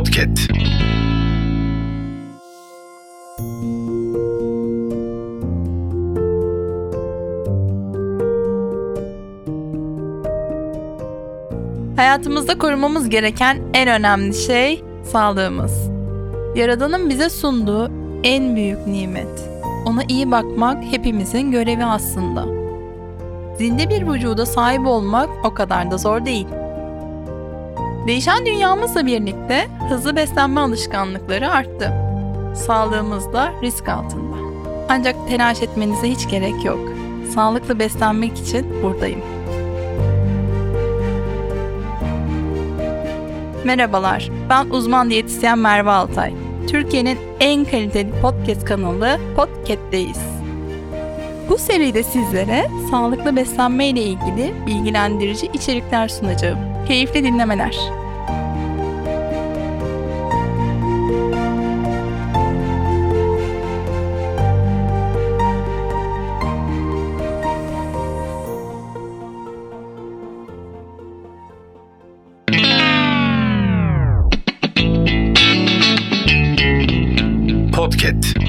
Podcast. Hayatımızda korumamız gereken en önemli şey sağlığımız. Yaradan'ın bize sunduğu en büyük nimet. Ona iyi bakmak hepimizin görevi aslında. Zinde bir vücuda sahip olmak o kadar da zor değil. Değişen dünyamızla birlikte hızlı beslenme alışkanlıkları arttı. Sağlığımız da risk altında. Ancak telaş etmenize hiç gerek yok. Sağlıklı beslenmek için buradayım. Merhabalar, ben uzman diyetisyen Merve Altay. Türkiye'nin en kaliteli podcast kanalı Podcat'teyiz. Bu seride sizlere sağlıklı beslenme ile ilgili bilgilendirici içerikler sunacağım. Keyifli dinlemeler. Podcast.